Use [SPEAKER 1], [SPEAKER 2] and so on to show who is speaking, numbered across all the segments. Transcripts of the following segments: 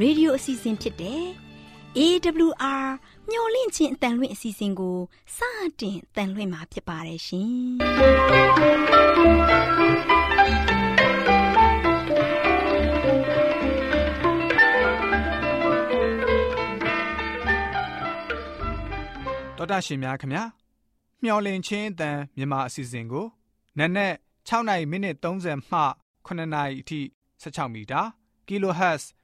[SPEAKER 1] ရဲ့ရေဒီယိုအစီအစဉ်ဖြစ်တဲ့ AWR မျော်လင့်ခြင်းအတန်လွင့်အစီအစဉ်ကိုစတင်တန်လွင့်မှာဖြစ်ပါတယ်
[SPEAKER 2] ရှင်တော်တာရှင်များခင်ဗျာမျော်လင့်ခြင်းအတန်မြန်မာအစီအစဉ်ကိုနက်နက်6နိုင်မိနစ်30မှ9နာရီအထိ16မီတာ kHz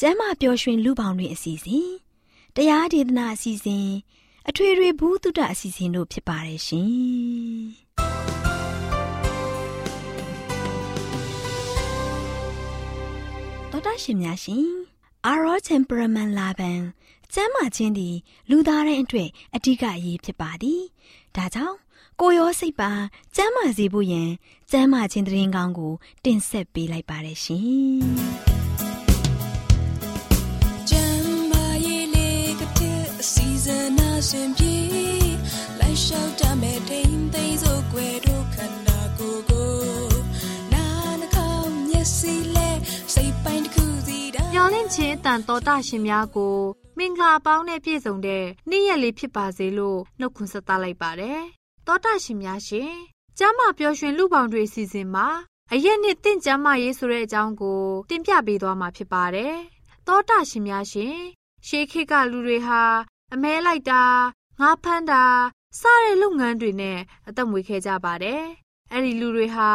[SPEAKER 1] ကျမ်းမာပျော်ရွှင်လူပေါင်းတွင်အစီအစဉ်တရားဒေသနာအစီအစဉ်အထွေထွေဘုဒ္ဓအစီအစဉ်တို့ဖြစ်ပါတယ်ရှင်တော်တာရှင်များရှင်အာရော temperament လာပန်ကျမ်းမာခြင်းသည် လူသားတိုင်းအတွက်အဓိကအရေးဖြစ်ပါသည်ဒါကြောင့်ကိုရောစိတ်ပါကျမ်းမာစေဖို့ယင်ကျမ်းမာခြင်းတရင်ကောင်းကို တင်ဆက်ပေးလိုက်ပါတယ်ရှင်။ စဉ်အစဉ်ပြေလိုက်လျှောက်တမဲ့ထိန်သိမ်းစို့ွယ်တို့ခန္ဓာကိုယ်ကိုနာနှာခေါင်းမျက်စိလဲစိတ်ပိုင်းတစ်ခုစီတာညောင်းလင့်ခြင်းအတန်တော်တာရှင်များကို မင်္ဂလာပေါင်းနဲ့ပြည့်စုံတဲ့နေ့ရက်လေးဖြစ်ပါစေလို့နှုတ်ခွန်းဆက်သလိုက်ပါတယ်တောတာရှင်များရှင်ကျမ်းမာပျော်ရွှင်လူပေါင်းတွေအစီအစဉ်မှာအရက်နှစ်တင့်ကျမ်းမာရေးဆိုတဲ့အကြောင်းကို တင်ပြပေးသွားမှာဖြစ်ပါတယ်တောတာရှင်များရှင်ရှေးခေတ်ကလူတွေဟာ အမဲလိုက်တာငါးဖမ်းတာစတဲ့လုပ်ငန်းတွေနဲ့အသက်မွေးခဲ့ကြပါတယ်အဲ့ဒီလူတွေဟာ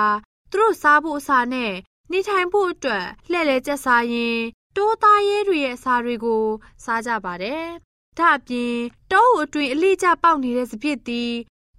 [SPEAKER 1] သူတို့စားဖို့အစာနဲ့နေထိုင်ဖို့အတွက်လှည့်လည်ကျက်စားရင်တိုးသားရဲတွေရဲ့အစာတွေကို စားကြပါတယ်ဒါအပြင်တောအုပ်အတွင်းအလေးကျပေါက်နေတဲ့စပစ်တီ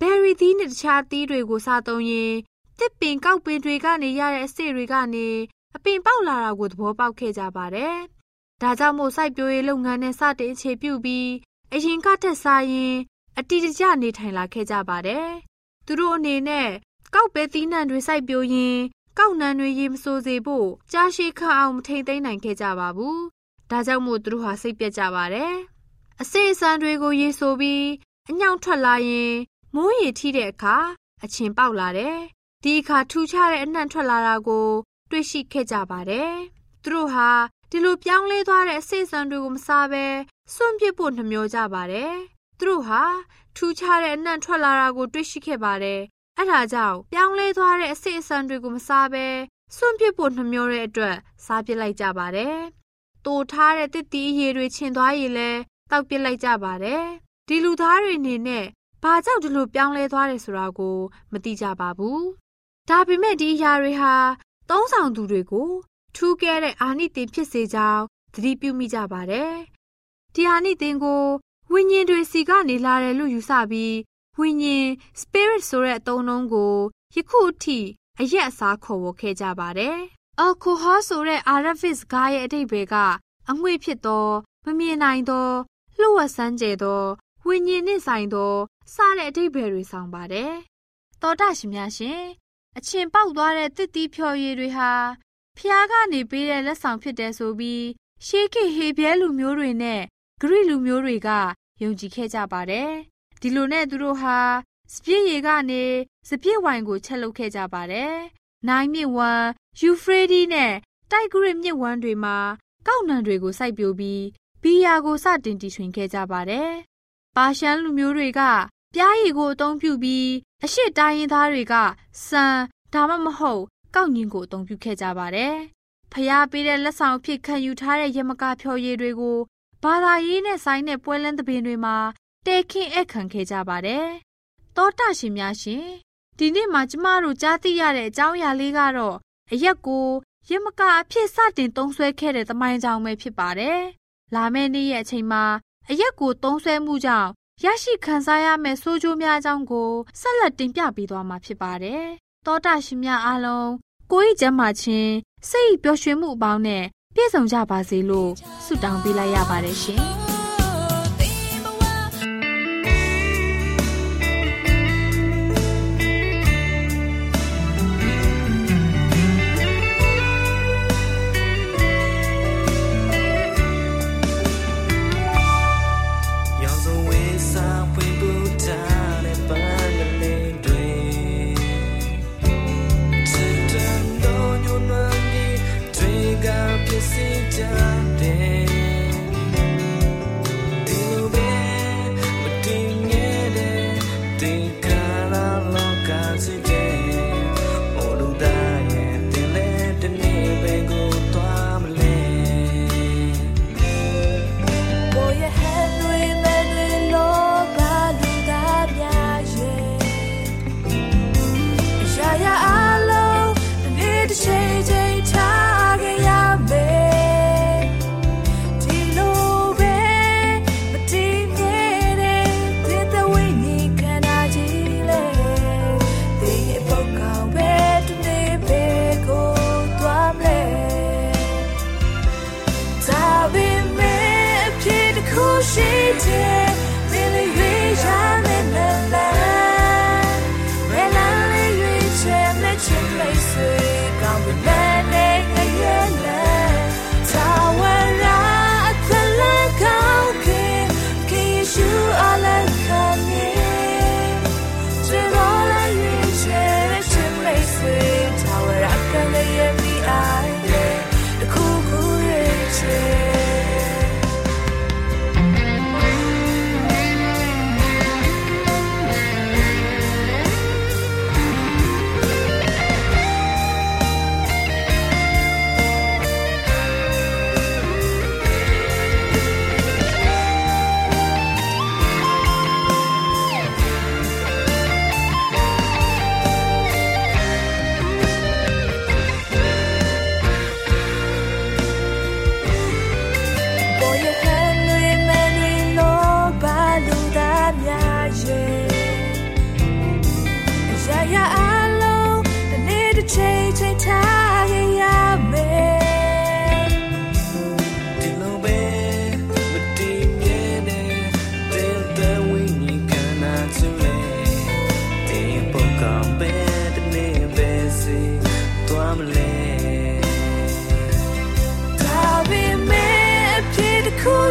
[SPEAKER 1] ဘယ်ရီသီးနဲ့တခြားသီးတွေကိုစားသုံးရင်တစ်ပင်ကောက်ပင်တွေကနေရတဲ့အဆစ်တွေကနေအပင်ပေါက်လာတာကိုသဘောပေါက်ခဲ့ကြပါတယ်။ဒါကြောင့်မို့စိုက်ပျိုးရေးလုပ်ငန်းနဲ့စတင်အခြေပြုပြီး အရင်ကထက်စားရင် အတီတကျနေထိုင်လာခဲ့ကြပါတယ်။သူတို့အနေနဲ့ကောက်ပဲသီးနှံတွေစိုက်ပျိုးရင်ကောက်နှံတွေရေမစိုးစေဖို့ကြားရှိခန့်အောင်မထိန်သိမ်းနိုင်ခဲ့ကြပါဘူး။ဒါကြောင့်မို့သူတို့ဟာစိတ်ပြတ်ကြပါတယ်။အစိအစံတွေကိုရေဆိုပြီးအညောင်ထွက်လာရင်မိုးရေထိတဲ့အခါအချင်းပေါက်လာတယ်။ဒီအခါထူခြားတဲ့အနှံ့ထွက်လာတာကို တွေ့ရှိခဲ့ကြပါတယ်။သူတို့ဟာ ဒီလိုပြောင်းလဲသွားတဲ့အစိတ်ဆန်တွေကိုမစားဘဲစွန့်ပစ်ဖို့နှမျောကြပါတယ်။သူတို့ဟာထူးခြားတဲ့အနှံ့ထွက်လာတာကိုတွေ့ရှိခဲ့ပါတယ်။အဲဒါကြောင့်ပြောင်းလဲသွားတဲ့အစိတ်အဆန်တွေကိုမစားဘဲစွန့်ပစ်ဖို့နှမျောတဲ့အတွက်စားပစ်လိုက်ကြပါတယ်။တိုထားတဲ့တစ်တီးရေတွေချင်သွားရင်လည်းတောက်ပစ်လိုက်ကြပါတယ်။ဒီလူသားတွေအနေနဲ့ဘာကြောင့်ဒီလိုပြောင်းလဲသွားတယ်ဆိုတာကို မသိကြပါဘူး။ဒါပေမဲ့ဒီအရာတွေဟာသုံးဆောင်သူတွေကို ထူးကဲတဲ့အာနိသင်ဖြစ်စေကြောင်းသတိပြုမိကြပါတယ်။ဒီအာနိသင်ကိုဝိညာဉ်တွေစီကနေလာတယ်လို့ယူဆပြီးဝိညာဉ် spirit ဆိုတဲ့အသုံးအနှုန်းကိုယခုအထိအရက်အစားခေါ်ဝေါ်ခဲ့ကြပါတယ်။ alcohol ဆိုတဲ့ Arabic စကားရဲ့အဓိပ္ပာယ်ကအငွေ့ဖြစ်သောမမြင်နိုင်သောလှုပ်ဝက်ဆန်းကျဲသောဝိညာဉ်နှင့်ဆိုင်သောစတဲ့အဓိပ္ပာယ်တွေဆောင်ပါတယ်။သောတာရှင်များရှင်အချင်းပေါက်သွားတဲ့တစ်တီးဖြော်ရည်တွေဟာ ဖျားကနေပေးတဲ့လက်ဆောင်ဖြစ်တယ်ဆိုပြီးရှေးခေတ်ဟေပြဲလူမျိုးတွေနဲ့ဂရိလူမျိုးတွေကယုံကြည်ခဲ့ကြပါတယ်။ဒီလိုနဲ့သူတို့ဟာစပြည့်ရည်ကနေစပြည့်ဝိုင်ကိုချက်လုပ်ခဲ့ကြပါတယ်။နိုင်မြစ်ဝမ်းယူဖရေးဒီနဲ့တိုက်ဂရစ်မြစ်ဝမ်းတွေမှာကောက်နံတွေကိုစိုက်ပျိုးပြီးဘီယာကိုစတင်တီထွင်ခဲ့ကြပါတယ်။ပါရှန်လူမျိုးတွေကပြားရည်ကိုအသုံးပြုပြီးအရှိတိုင်းရင်းသားတွေကစံဒါမှမဟုတ် ကောက်ညင်ကိုအသုံးပြုခဲ့ကြပါတယ်။ဖျားပေးတဲ့လက်ဆောင်အဖြစ်ခံယူထားတဲ့ရမကဖြော်ရည်တွေကိုဘာသာရေးနဲ့ဆိုင်တဲ့ပွဲလန်းသဘင်တွေမှာတဲခင်းအခန့်ခဲ့ကြပါတယ်။တောတရှင်များရှင်ဒီနေ့မှာကျမတို့ကြားသိရတဲ့အကြောင်းအရာလေးကတော့အရက်ကိုရမကအဖြစ်စတင်သုံးဆွဲခဲ့တဲ့သမိုင်းကြောင်ပဲဖြစ်ပါတယ်။လာမယ့်နေ့ရဲ့အချိန်မှာအရက်ကိုသုံးဆွဲမှုကြောင့်ရရှိခံစားရမယ့်ဆိုးကျိုးများအကြောင်းကိုဆက်လက်တင်ပြပေးသွားမှာဖြစ်ပါတယ်။တောတာရှင်များအားလုံး ကိုယ့်ကျမ်းမာခြင်းစိတ်ပျော်ရွှင်မှုအပေါင်းနဲ့
[SPEAKER 3] ပြည့်စုံကြပါစေလို့ဆုတောင်းပေးလိုက်ရပါတယ်ရှင်။
[SPEAKER 4] 最
[SPEAKER 1] 坚
[SPEAKER 4] 强。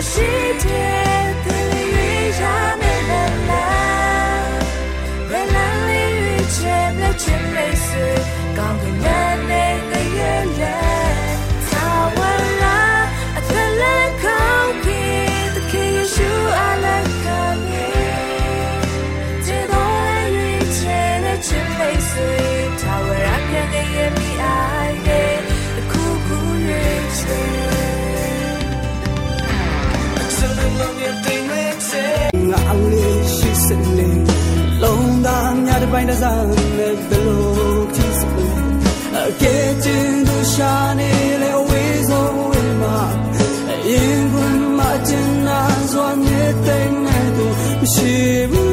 [SPEAKER 4] 世界的雨下没人来，在哪里遇见的全没。
[SPEAKER 5] ငါအလေးရှိစလေလုံးသားများ
[SPEAKER 1] တစ်ပိုင်း
[SPEAKER 5] တစ်စားနဲ့ဘလို့ကြည့်စလေအကဲကျင်း
[SPEAKER 1] သူရှာနေလေဝေးဆုံးဝေးမှာအရင်ကမှ
[SPEAKER 6] ကျ
[SPEAKER 5] င်နာစွာမြဲ
[SPEAKER 6] တဲ့နေသူမရှိဘူး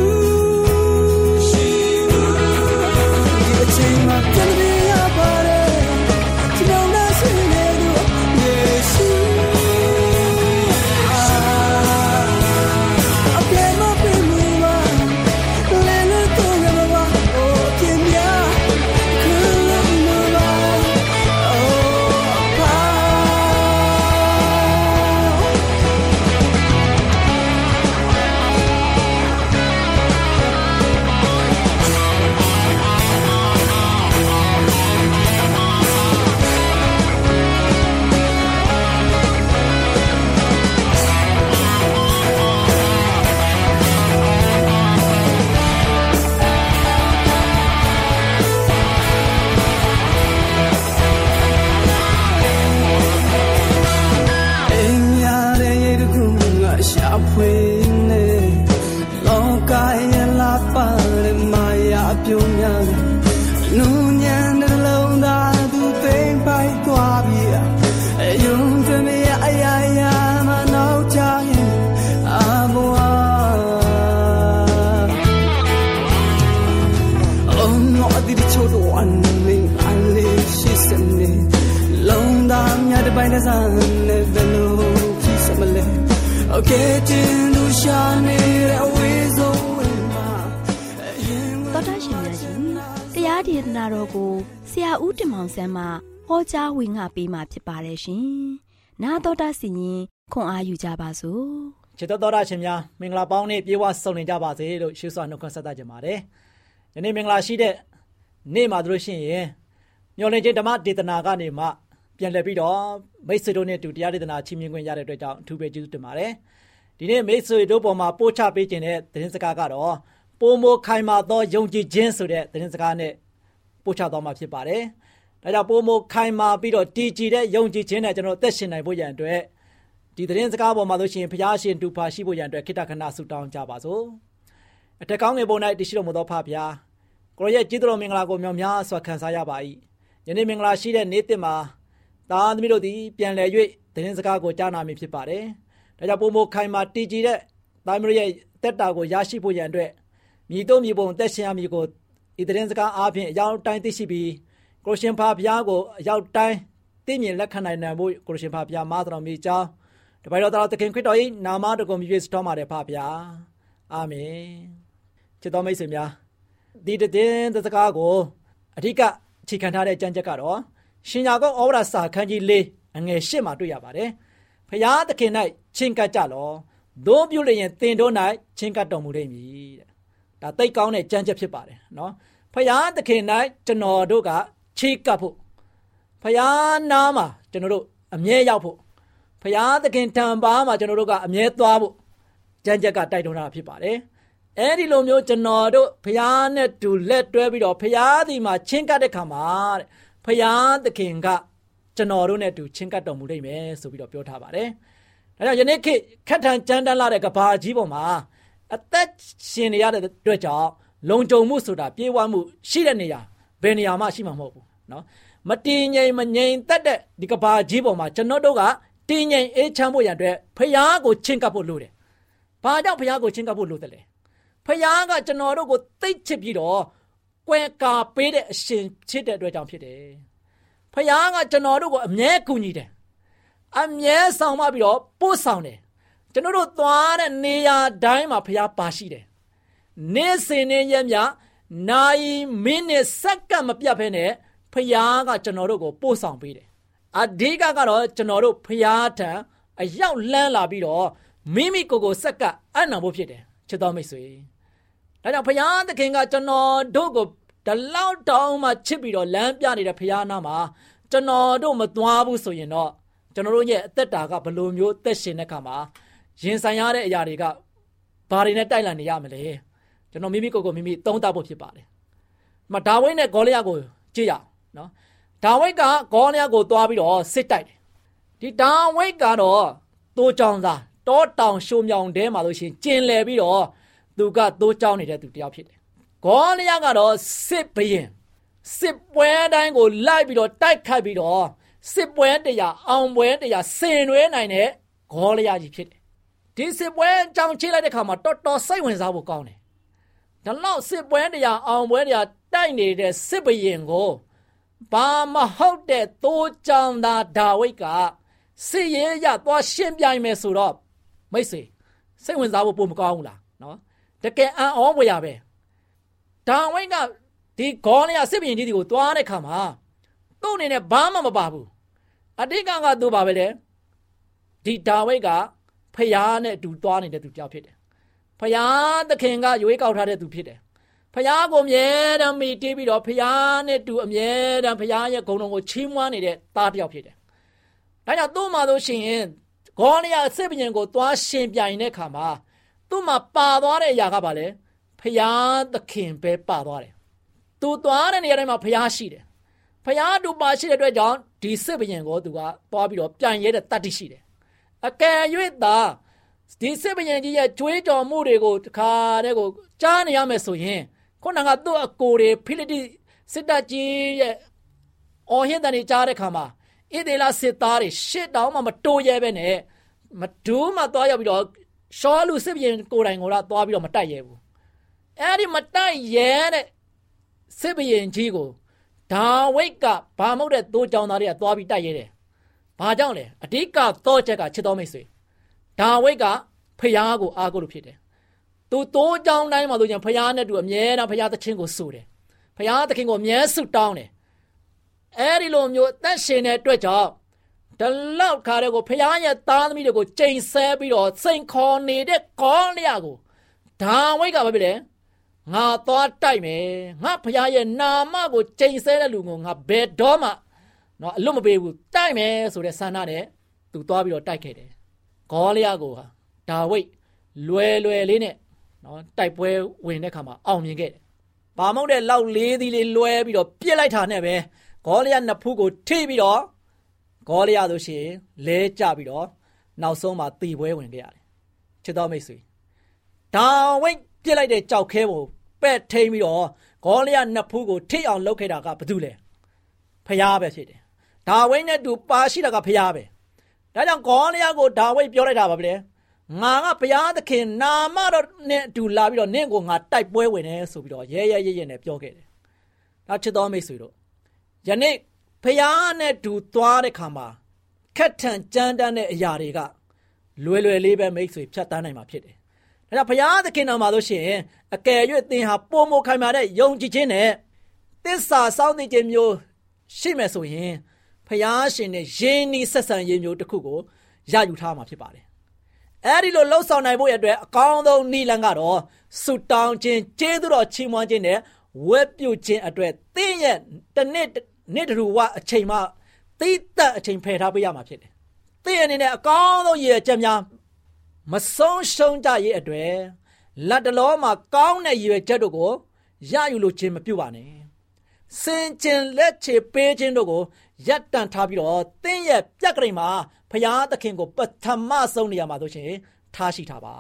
[SPEAKER 6] တရားဒေသနာတော်ကိုဆရာဦးတင်မောင်ဆန်းမှဟောကြားဝင်ငါပေးมาဖြစ်ပါတယ်ရှင်။နာတော်တာစီရင်ခွန်အားယူကြပါစို့။
[SPEAKER 7] ချစ်တော်တော်တာရှင်များမင်္ဂလာပေါင်းနဲ့ပြေဝဆုံနေကြပါစေလို့ရှုစွာနှုတ်ခွန်းဆက်သကြပါတယ်။ယနေ့မင်္ဂလာရှိတဲ့နေ့မှာတို့ရှင်ရင်မျော်လင့်ခြင်းဓမ္မဒေသနာကနေမှ ပြန်လည်ပြီးတော့မိတ်ဆွေတို့နဲ့တူတရားဒေသနာချီးမြှင့်ခွင့်ရတဲ့အတွက်ကြောင့်အထူးပဲကျေးဇူးတင်ပါတယ်။ဒီနေ့မိတ်ဆွေတို့ပေါ်မှာပို့ချပေးခြင်းတဲ့သတင်းစကားကတော့ပိုမိုခိုင်မာသောယုံကြည်ခြင်းဆိုတဲ့သတင်းစကားနဲ့ပို့ချသွားမှာဖြစ်ပါတယ်။ဒါကြောင့်ပိုမိုခိုင်မာပြီးတော့တည်ကြည်တဲ့ယုံကြည်ခြင်းနဲ့ကျွန်တော်အသက်ရှင်နိုင်ဖို့ရန်အတွက်ဒီသတင်းစကားပေါ်မှာဆိုရှင်ဘုရားရှင်တူပါရှိဖို့ရန်အတွက်ခိတ္တခဏဆုတောင်းကြပါစို့။အထက်ကောင်းငယ်ပေါ်၌တရှိတော်မူသောဖဖျားကိုရရဲ့ကျေးဇူးတော်မင်္ဂလာကိုမြောက်များစွာခံစားရပါ၏။ယနေ့မင်္ဂလာရှိတဲ့နေ့တစ်မှာ သားသမီးတို့သည်ပြန်လည်၍သတင်းစကားကိုကြားနာမည်ဖြစ်ပါတယ်။ဒါကြောင့်ပုံမခိုင်မာတည်ကြည်တဲ့သားသမီးတို့ရဲ့တက်တာကိုရရှိဖို့ရန်အတွက်မြည်တို့မြည်ပုံတက်ရှင်ရမည်ကိုဤသတင်းစကားအားဖြင့်အရောက်တိုင်းသိရှိပြီးကိုရှင်ဖာဘုရားကိုအရောက်တိုင်းသိမြင်လက်ခံနိုင်နိုင်ဖို့ကိုရှင်ဖာဘုရားမာတော်မီကြောင်းတပိုင်တော်သခင်ခရစ်တော်၏နာမတော်ကိုမြည်စတော်မှာတယ်ဖာဘုရားအာမင်ချစ်တော်မိတ်ဆွေများဒီတဲ့စကားကိုအဓိကခြေခံထားတဲ့ကြံချက်ကတော့ ရှင်ညာကောဩဝါဒစာခန်းကြီး၄အငယ်၈မှာတွေ့ရပါတယ်ဖျားသခင်၌ချင်းကပ်ကြလောသို့ပြုလျင်တင်တို့၌ချင်းကပ်တော်မူလိမ့်မည်တဲ့ဒါသိကောင်းတဲ့ကြံချက်ဖြစ်ပါတယ်နော်ဖျားသခင်၌ကျွန်တော်တို့ကချေကပ်ဖို့ဖျားနာမှာကျွန်တော်တို့အမြဲရောက်ဖို့ဖျားသခင်တံပါးမှာကျွန်တော်တို့ကအမြဲသွားဖို့ကြံချက်ကတိုက်တွန်းတာဖြစ်ပါတယ်အဲ့ဒီလိုမျိုးကျွန်တော်တို့ဖျားနဲ့တူလက်တွဲပြီးတော့ဖျားဒီမှာချင်းကပ်တဲ့ခါမှာတဲ့ ဖယားသခင်ကကျွန်တော်တို့နဲ့အတူချင်းကပ်တော်မူလိမ့်မယ်ဆိုပြီးတော့ပြောထားပါတယ်။ဒါကြောင့်ယနေ့ခေတ်ခက်ထန်ကြမ်းတမ်းလာတဲ့ကဘာကြီးပေါ်မှာအသက်ရှင်နေရတဲ့အတွက်ကြောင့်လုံခြုံမှုဆိုတာပြေးဝမှုရှိတဲ့နေရာဘယ်နေရာမှရှိမှာမဟုတ်ဘူးနော်။မတည်ငြိမ်မငြိမ်သက်တဲ့ဒီကဘာကြီးပေါ်မှာကျွန်တော်တို့ကတည်ငြိမ်အေးချမ်းဖို့ရန်အတွက်ဖယားကိုချင်းကပ်ဖို့လိုတယ်။ဘာကြောင့်ဖယားကိုချင်းကပ်ဖို့လိုတယ်လဲ။ဖယားကကျွန်တော်တို့ကိုသိချစ်ပြီးတော့ ကွယ်ကာပေးတဲ့အရှင်ဖြစ်တဲ့အတွက်ကြောင့်ဖြစ်တယ်။ဖခင်ကကျွန်တော်တို့ကိုအမြဲကူညီတယ်။အမြဲဆောင်မပြီးတော့ပို့ဆောင်တယ်။ကျွန်တော်တို့သွားတဲ့နေရာတိုင်းမှာဖခင်ပါရှိတယ်။နေ့စဉ်နဲ့ရက်မြနိုင်မိနစ်စက္ကန့်မပြတ်ဖဲနဲ့ဖခင်ကကျွန်တော်တို့ကိုပို့ဆောင်ပေးတယ်။အဓိကကတော့ကျွန်တော်တို့ဖခင်ထံအရောက်လန်းလာပြီးတော့မိမိကိုယ်ကိုစက္ကပ်အနံဖို့ဖြစ်တယ်ချစ်တော်မိတ်ဆွေ။ဒါကြောင့်ဘုရားသခင်ကကျွန်တော်တို့ကို ဒီလောက်တောင်းမှချစ်ပြီးတော့လမ်းပြနေတဲ့ဘုရားနာမှာကျွန်တော်တို့မသွားဘူးဆိုရင်တော့ကျွန်တော်တို့ရဲ့အသက်တာကဘယ်လိုမျိုးသက်ရှင်တဲ့ခါမှာရင်ဆိုင်ရတဲ့အရာတွေကဘာတွေနဲ့တိုက်လန်နေရမလဲကျွန်တော်မိမိကိုယ်ကိုမိမိသုံးသပ်ဖို့ဖြစ်ပါတယ်။မဒါဝိဒ်နဲ့ဂေါလိယကိုကြည့်ရအောင်နော်။ဒါဝိဒ်ကဂေါလိယကိုသွားပြီးတော့စစ်တိုက်တယ်။ဒီဒါဝိဒ်ကတော့တိုးကြောင်သားတောတောင်ရှုံမြောင်တဲမှာလို့ရှိရင်ကျင်လည်ပြီးတော့သူကသိုးကြောင်းနေတဲ့သူတယောက်ဖြစ်တယ်။ ဂေါလိယကတော့စစ်ဘရင်စစ်ပွဲတိုင်းကိုလိုက်ပြီးတော့တိုက်ခတ်ပြီးတော့စစ်ပွဲတရားအောင်ပွဲတရားဆင်နွှဲနိုင်တဲ့ဂေါလိယကြီးဖြစ်တယ်။ဒီစစ်ပွဲကြောင်ချိလိုက်တဲ့ခါမှာတော်တော်စိတ်ဝင်စားဖို့ကောင်းတယ်။ဒါလောက်စစ်ပွဲတရားအောင်ပွဲတရားတိုက်နေတဲ့စစ်ဘရင်ကိုဘာမဟုတ်တဲ့သိုးကြောင်သားဒါဝိဒ်ကစစ်ရေးရသွားရှင်းပြိုင်မယ်ဆိုတော့မိတ်ဆွေစိတ်ဝင်စားဖို့ပုံမကောင်းဘူးလားနော်တကယ်အံ့ဩဖွယ်ရပဲ ဒါဝိဒ်ကဒီဂေါလိယစစ်ဘရင်ကြီးဒီကိုသွားတဲ့ခါမှာသူ့အနေနဲ့ဘာမှမပါဘူးအတိတ်ကကသူ့ပါပဲလေဒီဒါဝိဒ်ကဖယားနဲ့အတူသွားနေတဲ့သူကြောက်ဖြစ်တယ်ဖယားသခင်ကရွေးကောက်ထားတဲ့သူဖြစ်တယ်ဖယားကိုအမြဲတမ်းမိတေးပြီးတော့ဖယားနဲ့တူအမြဲတမ်းဖယားရဲ့ဂုဏ်တော်ကိုချီးမွမ်းနေတဲ့သားတစ်ယောက်ဖြစ်တယ်ဒါကြောင့်သူ့မှာလို့ရှိရင်ဂေါလိယစစ်ဘရင်ကိုသွားရှင်ပြိုင်တဲ့ခါမှာသူ့မှာပါသွားတဲ့အရာကဘာလဲ ဖယားသခင်ပဲပါသွားတယ်သူသွားတဲ့နေရာတိုင်းမှာဖယားရှိတယ်ဖယားတူပါရှိတဲ့အတွက်ကြောင့်ဒီစစ်ဘရင်ကိုသူကသွားပြီးတော့ပြန်ရဲတဲ့တတ်တိရှိတယ်အကယ်၍သာဒီစစ်ဘရင်ကြီးရဲ့ကြွေးကြော်မှုတွေကိုတခါတည်းကိုကြားနေရမယ်ဆိုရင်ခုနကသူ့အကိုတွေဖိလိတိစစ်တပ်ကြီးရဲ့အော်ဟစ်တဲ့နေကြားတဲ့ခါမှာဣဒေလစစ်သားတွေရှစ်တောင်းမှမတိုးရဲပဲနဲ့မဒူးမှသွားရောက်ပြီးတော့ရှောလူစစ်ပြင်ကိုယ်တိုင်ကိုတော့သွားပြီးတော့မတိုက်ရဲဘူး အဲ့ဒီမတိုက်ရဲတဲ့စစ်ပြင်ကြီးကိုဒါဝိတ်ကဘာမဟုတ်တဲ့သိုးကြောင်သားတွေကသွားပြီးတိုက်ရဲတယ်ဘာကြောင့်လဲအဓိကသောချက်ကချစ်တော်မိတ်ဆွေဒါဝိတ်ကဖျားကိုအားကိုးလို့ဖြစ်တယ်သူတိုးကြောင်းတိုင်းမှာဆိုရင်ဖျားနဲ့တူအမြဲတမ်းဖျားသခင်ကိုဆိုတယ်ဖျားသခင်ကိုအမြဲဆုတောင်းတယ်အဲဒီလိုမျိုးအသက်ရှင်တဲ့အတွက်ကြောင့်ဒီလောက်ခါတဲ့ကိုဖျားရဲ့သားသမီးတွေကိုချိန်ဆဲပြီးတော့စိန်ခေါ်နေတဲ့ကောလျာကိုဒါဝိတ်ကဘာဖြစ်လဲ ငါသွားတိုက်မယ်ငါဖျားရဲ့နာမကိုချိန်ဆဲတဲ့လူကိုငါဘယ်တော့မှနော်အလွတ်မပေးဘူးတိုက်မယ်ဆိုတဲ့ဆန္ဒနဲ့သူသွားပြီးတော့တိုက်ခဲ့တယ်ဂေါလျာကိုဟာဒါဝိတ်လွယ်လွယ်လေးနဲ့နော်တိုက်ပွဲဝင်တဲ့ခါမှာအောင်မြင်ခဲ့တယ်။ဘာမဟုတ်တဲ့လောက်လေးသီးလေးလွဲပြီးတော့ပြစ်လိုက်တာနဲ့ပဲဂေါလျာနှစ်ဖူးကိုထိပြီးတော့ဂေါလျာဆိုရှင်လဲကျပြီးတော့နောက်ဆုံးမှာတီပွဲဝင်ခဲ့ရတယ်။ချစ်တော်မိတ်ဆွေဒါဝိတ်ပြစ်လိုက်တဲ့ကြောက်ခဲကို ပဲ့ထိန်ပြီးတော့ဂေါလျာနှစ်ဖူးကိုထိအောင်လုပ်ခဲ့တာကဘာတူလဲ။ဖျားပဲဖြစ်တယ်။ဒါဝိတ်နဲ့တူပါရှိတာကဖျားပဲ။ဒါကြောင့်ဂေါလျာကိုဒါဝိတ်ပြောလိုက်တာပါပဲ။ငါကဘုရားသခင်နာမတော်နဲ့အတူလာပြီးတော့နင့်ကိုငါတိုက်ပွဲဝင်တယ်ဆိုပြီးတော့ရဲရဲရဲရဲနဲ့ပြောခဲ့တယ်။ဒါချစ်တော်မိတ်ဆွေတို့ယနေ့ဘုရားနဲ့တူသွားတဲ့ခါမှာခက်ထန်ကြမ်းတမ်းတဲ့အရာတွေကလွယ်လွယ်လေးပဲမိတ်ဆွေဖြတ်တန်းနိုင်မှာဖြစ်တယ်။ ဒါကြောင့်ဘုရားသခင်တော်မှာလို့ရှိရင်အကယ်၍သင်ဟာပုံမခိုင်မာတဲ့ယုံကြည်ခြင်းနဲ့သစ္စာစောင့်သိခြင်းမျိုးရှိမယ်ဆိုရင်ဘုရားရှင်နဲ့ယဉ်ဤဆက်ဆံရေးမျိုးတစ်ခုကိုရယူထားမှာဖြစ်ပါတယ်အဲ့ဒီလိုလှုပ်ဆောင်နိုင်ဖို့အတွက်အကောင်းဆုံးနည်းလမ်းကတော့ဆုတောင်းခြင်းကျေးဇူးတော်ချီးမွမ်းခြင်းနဲ့ဝတ်ပြုခြင်းအတွက်သင်ရဲ့တစ်နှစ်နှစ်တူဝအချိန်မှသိသက်အချိန်ဖယ်ထားပေးရမှာဖြစ်တယ်။သင်အနေနဲ့အကောင်းဆုံးရည်ချက်များ မဆုံးရှုံးကြရဲ့အတွက်လက်တလောမှာကောင်းတဲ့ရည်ချက်တို့ကိုရယူလို့ခြင်းမပြုပါနဲ့။စင်ကျင်လက်ချေပေးခြင်းတို့ကိုရပ်တန့်ထားပြီးတော့သင်ရဲ့ပြက်ကလေးမှာဖရာသခင်ကိုပထမဆုံးနေရာမှာဆိုရှင်ထားရှိထားပါ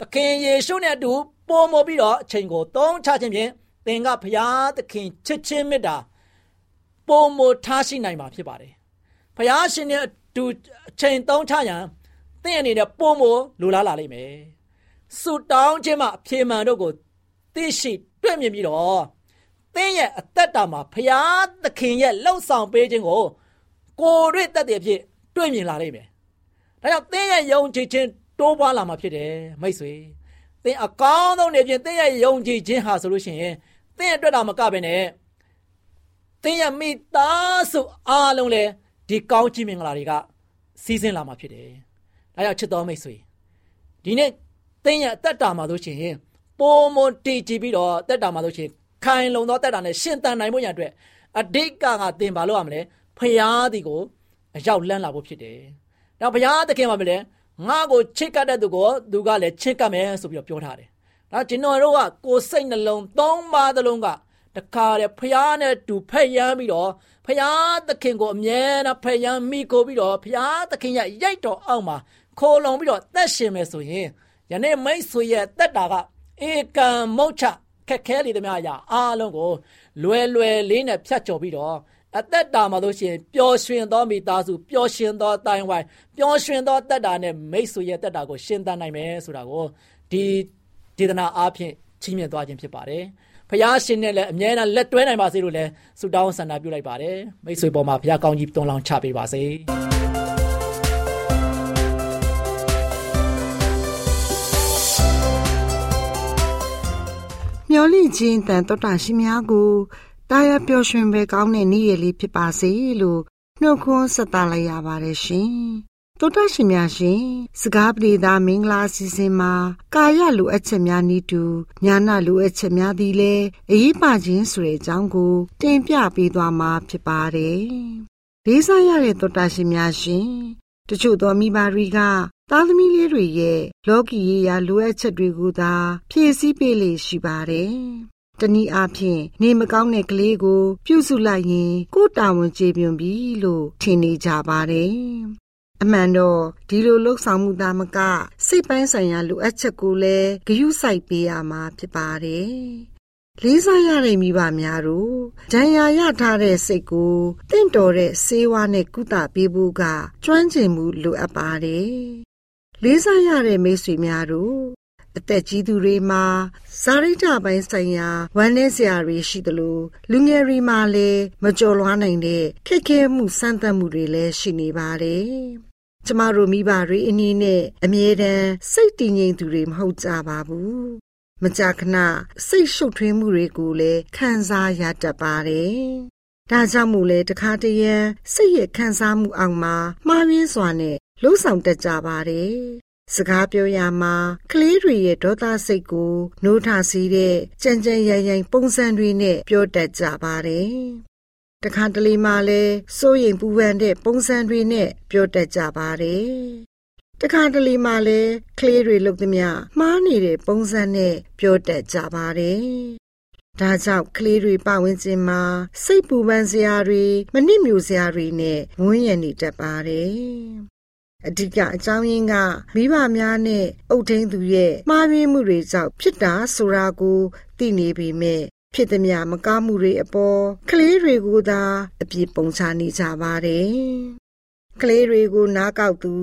[SPEAKER 7] သခင်ယေရှုနဲ့အတူပုံမပြီးတော့အချိန်ကိုသုံးချခြင်းဖြင့်သင်ကဖရာသခင်ချစ်ချင်းမေတ္တာပုံမထားရှိနိုင်မှာဖြစ်ပါတယ်ဖရာရှင်နဲ့အတူအချိန်သုံးချရန် သင်အနေနဲ့ပုံမလိုလားလာလိမ့်မယ်ဆုတောင်းခြင်းမှာအပြေမှန်တို့ကိုသိရှိတွေ့မြင်ပြီးတော့သင်ရဲ့အသက်တာမှာဖရာသခင်ရဲ့လှုပ်ဆောင်ပေးခြင်းကိုကိုယ်တွေ့တတ်တဲ့ဖြစ်တွေ့မြင်လာလိမ့်မယ်။ဒါကြောင့်သင်ရဲ့ယုံကြည်ခြင်းတိုးပွားလာမှာဖြစ်တယ်မိတ်ဆွေ။သင်အကောင်းဆုံးနေဖြင့်သင်ရဲ့ယုံကြည်ခြင်းဟာဆိုလို့ရှိရင်သင်အတွက်တော့မကပဲနဲ့သင်ရဲ့မိသားစုအားလုံးလည်းဒီကောင်းချီးမင်္ဂလာတွေကစီးဆင်းလာမှာဖြစ်တယ်။ ဒါကြောင့်ချစ်တော်မိတ်ဆွေဒီနေ့သင်ရဲ့အသက်တာမှာဆိုရှင်ပုံမတည်ကြည်ပြီးတော့အသက်တာမှာဆိုရှင်ခိုင်လုံသောတက်တာနဲ့ရှင်သန်နိုင်မှုရအတွက်အဓိကကသင်ဘာလို့ရမလဲဖရာဒီကိုအရောက်လန်းလာဖို့ဖြစ်တယ်။နောက်ဘုရားသခင်မှာမလဲငါ့ကိုချစ်ကပ်တဲ့သူကိုသူကလည်းချစ်ကပ်မယ်ဆိုပြီးတော့ပြောထားတယ်။ဒါကျွန်တော်တို့ကကိုယ်စိတ်နှလုံးသုံးပါးသလုံးကတခါလေဖျားနဲ့တူဖက်ရမ်းပြီးတော့ဖျားသခင်ကိုအမြဲတမ်းဖက်ရမ်းမိကိုပြီးတော့ဖျားသခင်ရဲ့ရိုက်တော်အောက်မှာ ခိုးလုံပြီးတော့သက်ရှင်မယ်ဆိုရင်ယနေ့မိတ်ဆွေရဲ့တက်တာကဧကံမုတ်ချခက်ခဲလေသမျှအရာအားလုံးကို လွယ်လွယ်လေးနဲ့ဖြတ်ကျော်ပြီးတော့အသက်တာမှာလို့ရှိရင်ပျော်ရွှင်သောမိသားစုပျော်ရွှင်သောအတိုင်းဝိုင်းပျော်ရွှင်သောတက်တာနဲ့မိတ်ဆွေရဲ့တက်တာကိုရှင်းသနိုင်မယ်ဆိုတာကိုဒီဒေသနာအားဖြင့်ချီးမြှင့်သွားခြင်းဖြစ်ပါတယ်။ဖခင်ရှင်နဲ့လည်းအမြဲတမ်းလက်တွဲနိုင်ပါစေလို့လည်းဆုတောင်းဆန္ဒပြုလိုက်ပါတယ်။မိတ်ဆွေပေါ်မှာဖခင်ကောင်းကြီးတွန်းလောင်းချပေးပါစေ။
[SPEAKER 8] မျော်လင့်ခြင်းတန်တော်တာရှိများကိုတာယာပျော်ရွှင်ပဲကောင်းတဲ့နေ့ရက်လေးဖြစ်ပါစေလို့နှုတ်ခွန်းဆက်သလိုက်ရပါတယ်ရှင်။တောတရှင်များရှင်စကားပြေသာမင်္ဂလာစီစဉ်မှာကာယလိုအပ်ချက်များဤတူညာနာလိုအပ်ချက်များသည်လည်းအရေးပါခြင်းဆိုတဲ့အကြောင်းကို တင်ပြပေးသွားမှာဖြစ်ပါတယ်။လေးစားရတဲ့တောတရှင်များရှင်တချို့သောမိဘတွေက သားသမီးလေးတွေရဲ့လောကီရေးရာလိုအပ်ချက်တွေကိုသာ ဖြည့်ဆည်းပေးလေရှိပါတယ်တနည်းအားဖြင့်နေမကောင်းတဲ့ကလေးကို ပြုစုလိုက်ရင် ကိုယ်တာဝန်ကျေပွန်ပြီလို့ထင်နေကြပါတယ်။အမှန်တော့ဒီလိုလှုပ်ဆောင်မှုသားမကစိတ်ပိုင်းဆိုင်ရာလိုအပ်ချက်ကိုလည်းဂရုစိုက်ပေးရမှာဖြစ်ပါတယ်။လေးစားရတဲ့မိဘများတို့ဒဏ်ရာရထားတဲ့စိတ်ကိုတင့်တော်တဲ့ဆေးဝါးနဲ့ကုသပေးဖို့ကကျွမ်းကျင်မှုလိုအပ်ပါတယ်။ လေးစားရတဲ့မိတ်ဆွေများတို့အသက်ကြီးသူတွေမှာဇာရိတပိုင်းဆိုင်ရာဝမ်းနည်းစရာတွေရှိသလိုလူငယ်တွေမှာလည်းမကြော်လွားနိုင်တဲ့ခက်ခဲမှုစမ်းသပ်မှုတွေလည်းရှိနေပါတယ်ကျမတို့မိဘတွေအနည်းနဲ့အမြဲတမ်းစိတ်တည်ငြိမ်သူတွေမဟုတ်ကြပါဘူးမကြာခဏစိတ်ရှုပ်ထွေးမှုတွေကိုလည်းခံစားရတတ်ပါတယ်ဒါကြောင့်မို့လဲတခါတရံစိတ်ရဲ့ခံစားမှုအောင်မှာမှားယွင်းစွာနဲ့ လှုပ်ဆောင်တတ်ကြပါတယ်စကားပြောရမှာကလေးတွေရဲ့ဒေါသစိတ်ကိုနိုးထစီးတဲ့ကြံကြံရိုင်ရိုင်ပုံစံတွေနဲ့ပြောတတ်ကြပါတယ်တခါတလေမှလည်းစိုးရိမ်ပူပန်တဲ့ပုံစံတွေနဲ့ပြောတတ်ကြပါတယ်။တခါတလေမှလည်းကလေးတွေလုပ်သမျှမှားနေတဲ့ပုံစံနဲ့ပြောတတ်ကြပါတယ်။ဒါကြောင့်ကလေးတွေပဝန်းကျင်မှာစိတ်ပူပန်စရာတွေမနစ်မြို့စရာတွေနဲ့ဝန်းရံနေတတ်ပါတယ်။ အဓိကအကြောင်းရင်းကမိဘများနဲ့အုတ်ထင်းသူရဲ့မှားယွင်းမှုတွေကြောင့်ဖြစ်တာဆိုတာကိုသိနေပေမဲ့ဖြစ်သည်များမကားမှုတွေအပေါ်ကလေးတွေကိုသာအပြစ်ပုံချနေကြပါတယ်။ကလေးတွေကိုနားကောက်သူ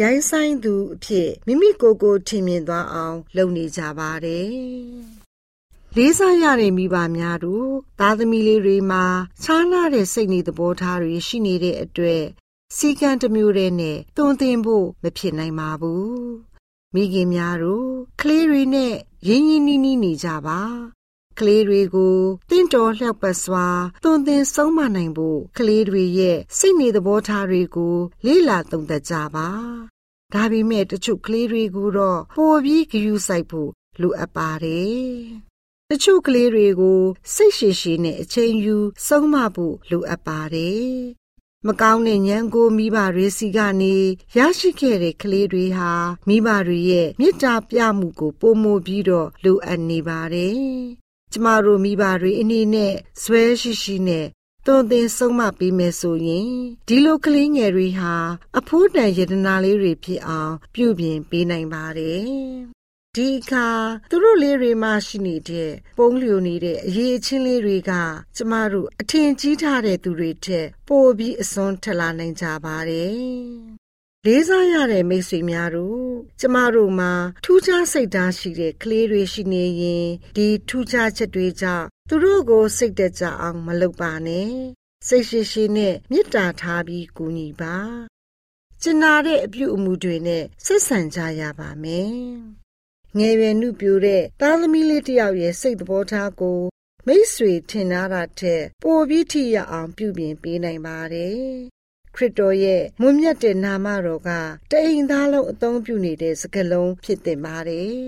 [SPEAKER 8] ရိုင်းဆိုင်သူအဖြစ်မိမိကိုယ်ကိုထင်မြင်သွားအောင်လုပ်နေကြပါတယ်။လေးစားရတဲ့မိဘများတို့သားသမီးလေးတွေမှာခြားနာတဲ့စိတ်နေသဘောထားတွေရှိနေတဲ့အတွက် စီကံတစ်မျိုးတည်းနဲ့တွန်းတင်ဖို့မဖြစ်နိုင်ပါဘူး။မိခင်များတို့ကလေးတွေနဲ့ရင်းရင်းနှီးနှီးနေကြပါကလေးတွေကိုတင့်တော်လျှောက်ပတ်စွာသွန်သင်ဆုံးမနိုင်ဖို့ကလေးတွေရဲ့စိတ်နေသဘောထားတွေကို လေ့လာသုံးသပ်ကြပါဒါပေမဲ့တချို့ကလေးတွေကိုတော့ပိုပြီးဂရုစိုက်ဖို့လိုအပ်ပါတယ်တချို့ကလေးတွေကိုစိတ်ရှည်ရှည်နဲ့အချိန်ယူဆုံးမဖို့လိုအပ်ပါတယ် မကောင်းတဲ့ဉာဏ်ကိုမိဘတွေစီကနေရရှိခဲ့တဲ့ကလေးတွေဟာမိဘတွေရဲ့မေတ္တာပြမှုကိုပုံမပြီးတော့လိုအပ်နေပါတယ်ကျမတို့မိဘတွေအနေနဲ့ဇွဲရှိရှိနဲ့သွန်သင်ဆုံးမပေးမယ်ဆိုရင်ဒီလိုကလေးငယ်တွေဟာအဖိုးတန်ယတနာလေးတွေဖြစ်အောင် ပြုပြင်ပေးနိုင်ပါတယ် ဒီအခါသူတို့လေးတွေမှရှိနေတဲ့ပုံလျိုနေတဲ့အရေးအချင်းလေးတွေက ကျမတို့အထင်ကြီးထားတဲ့သူတွေထက်ပိုပြီးအစွန်းထက်လာနိုင်ကြပါတယ်လေးစားရတဲ့မိတ်ဆွေများတို့ကျမတို့မှာထူးခြားစိတ်ဓာတ်ရှိတဲ့ကလေးတွေရှိနေရင်ဒီထူးခြားချက်တွေကြောင့်သူတို့ကိုစိတ်သက်သာအောင်မလုပ်ပါနဲ့စိတ်ရှိရှိနဲ့မေတ္တာထားပြီးကူညီပါကျင်နာတဲ့အပြုအမူတွေနဲ့ဆက်ဆံကြရပါမယ် ငယ်ရွယ်နှုပြိုတဲ့သားသမီးလေးတယောက်ရဲ့စိတ်သဘောထားကိုမိတ်ဆွေထင်ထားတာထက်ပိုပြီးထိရအောင်ပြုပြင်ပေးနိုင်ပါတယ်ခရစ်တော်ရဲ့မွန်မြတ်တဲ့နာမတော်ကတအိမ်သားလုံးအသုံးပြုနေတဲ့စကားလုံးဖြစ်တင်ပါတယ်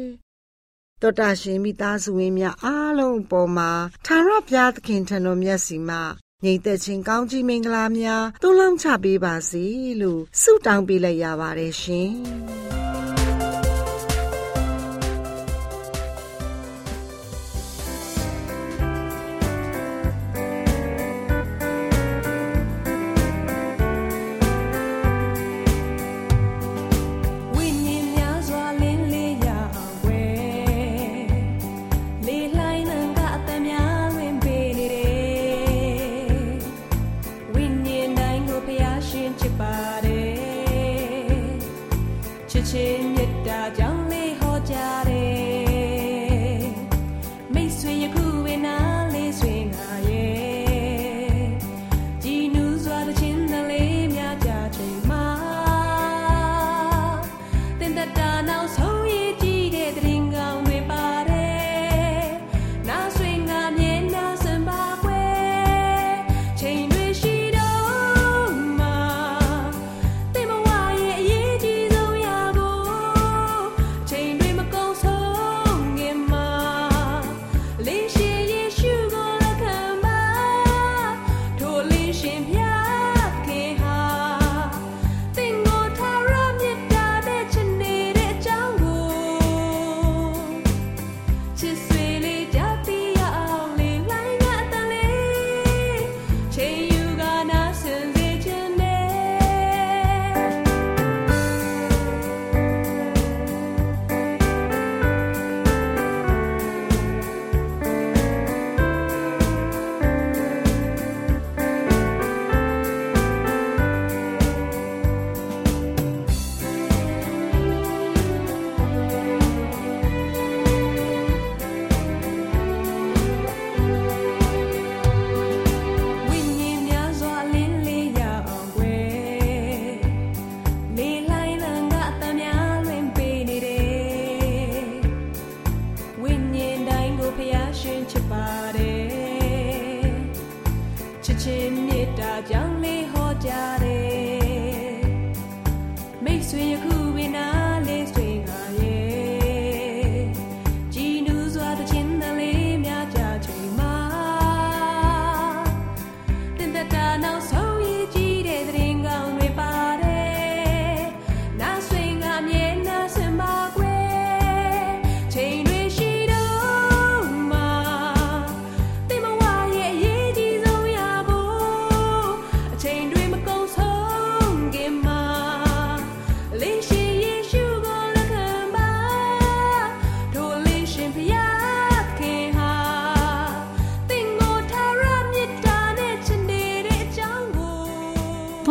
[SPEAKER 8] ။တောတာရှင်မိသားစုဝင်များအားလုံးအပေါ်မှာသာရဘုရားသခင်ထံတော်မြတ်စီမှာညီသက်ချင်းကောင်းကြီးမင်္ဂလာများတွန်းလောင်းချပေးပါစေလို့ဆုတောင်းပေးလိုက်ရပါတယ်ရှင်။